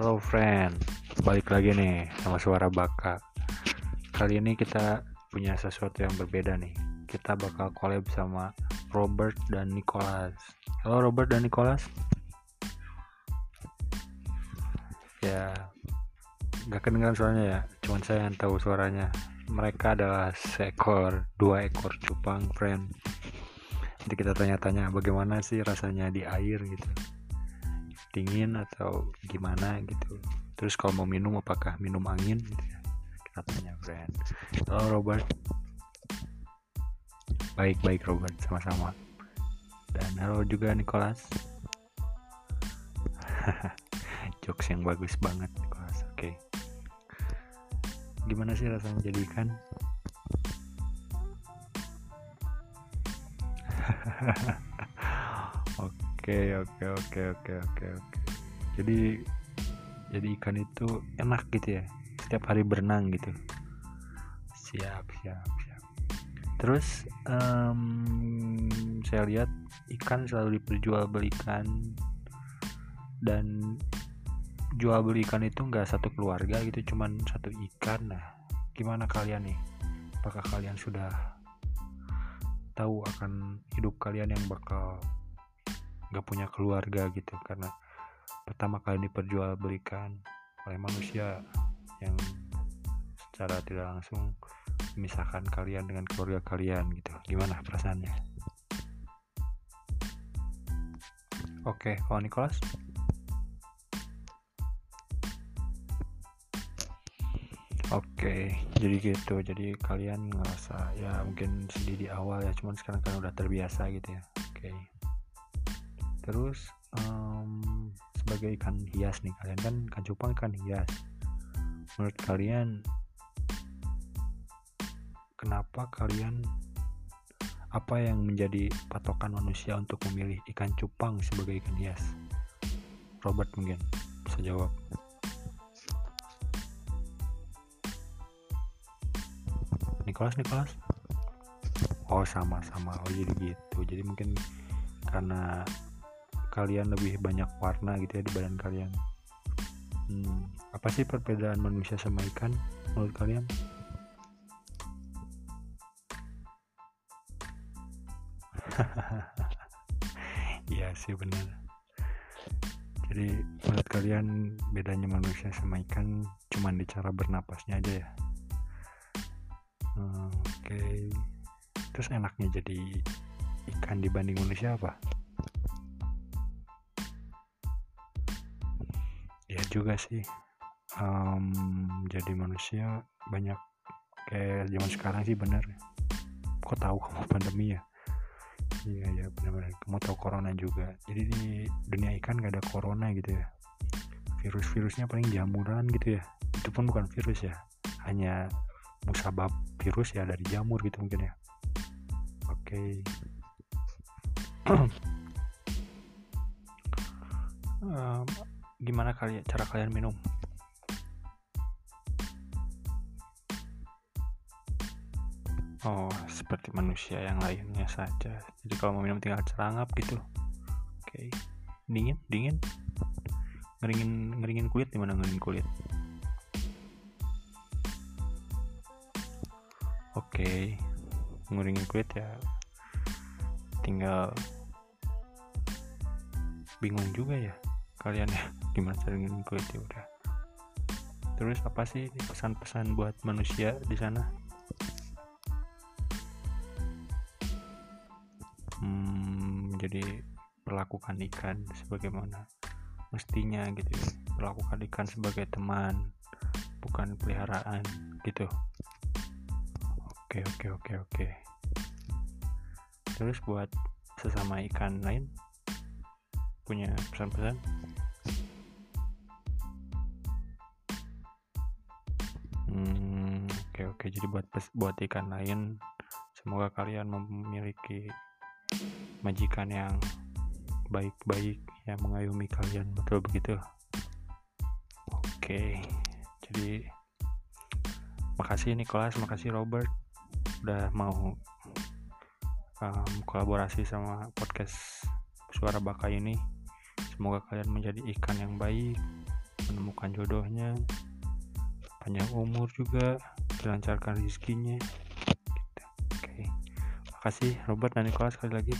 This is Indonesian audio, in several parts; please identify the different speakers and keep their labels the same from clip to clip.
Speaker 1: Hello friend, balik lagi nih sama suara baka. Kali ini kita punya sesuatu yang berbeda nih. Kita bakal collab sama Robert dan Nicholas. Halo Robert dan Nicholas. Ya, nggak kedengeran suaranya ya. Cuman saya yang tahu suaranya. Mereka adalah seekor, dua ekor cupang friend. Nanti kita tanya-tanya bagaimana sih rasanya di air gitu dingin atau gimana gitu. Terus kalau mau minum apakah minum angin gitu kita tanya friend halo Robert. Baik baik Robert. Sama-sama. Dan halo juga Nicholas. Jokes yang bagus banget Nicholas. Oke. Okay. gimana sih rasanya jadi ikan oke oke oke oke oke oke. Jadi jadi ikan itu enak gitu ya? Setiap hari berenang gitu? Siap siap siap. Terus um, saya lihat ikan selalu diperjualbelikan dan jual beli ikan itu nggak satu keluarga gitu cuman satu ikan. Nah gimana kalian nih? Apakah kalian sudah tahu akan hidup kalian yang bakal nggak punya keluarga gitu karena pertama kali diperjualbelikan oleh manusia yang secara tidak langsung memisahkan kalian dengan keluarga kalian gitu gimana perasaannya oke kalau Nicholas Oke, jadi gitu. Jadi kalian ngerasa ya mungkin sedih di awal ya, cuman sekarang kan udah terbiasa gitu ya. Oke. Terus um, sebagai ikan hias nih kalian kan ikan cupang ikan hias. Menurut kalian kenapa kalian apa yang menjadi patokan manusia untuk memilih ikan cupang sebagai ikan hias? Robert mungkin bisa jawab. Nicholas Nicholas oh sama-sama oh jadi gitu jadi mungkin karena kalian lebih banyak warna gitu ya di badan kalian. Hmm, apa sih perbedaan manusia sama ikan menurut kalian? Iya sih benar. Jadi menurut kalian bedanya manusia sama ikan cuman di cara bernapasnya aja ya? Oke. Okay. terus enaknya jadi ikan dibanding manusia apa juga sih. Um, jadi manusia banyak kayak zaman sekarang sih bener. Kok tahu kamu pandemi ya? Iya ya benar-benar kamu tahu corona juga. Jadi di dunia ikan gak ada corona gitu ya. Virus-virusnya paling jamuran gitu ya. Itu pun bukan virus ya. Hanya musabab virus ya dari jamur gitu mungkin ya. Oke. Okay. um, gimana kali cara kalian minum? Oh seperti manusia yang lainnya saja. Jadi kalau mau minum tinggal cerangap gitu. Oke. Okay. dingin? Dingin? Ngeringin ngeringin kulit? Di mana ngeringin kulit? Oke. Okay. nguringin kulit ya. Tinggal bingung juga ya kalian ya gimana kulit ya udah. Terus apa sih pesan-pesan buat manusia di sana? Hmm, jadi perlakukan ikan sebagaimana mestinya gitu ya. Perlakukan ikan sebagai teman bukan peliharaan gitu. Oke oke oke oke. Terus buat sesama ikan lain punya pesan-pesan jadi buat buat ikan lain. Semoga kalian memiliki majikan yang baik-baik yang mengayomi kalian. Betul begitu? Oke jadi makasih Nicholas makasih Robert udah mau um, kolaborasi sama podcast suara baka ini. Semoga kalian menjadi ikan yang baik menemukan jodohnya panjang umur juga dilancarkan rezekinya gitu. oke. Makasih Robert dan Nicholas sekali lagi.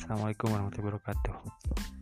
Speaker 1: Assalamualaikum warahmatullahi wabarakatuh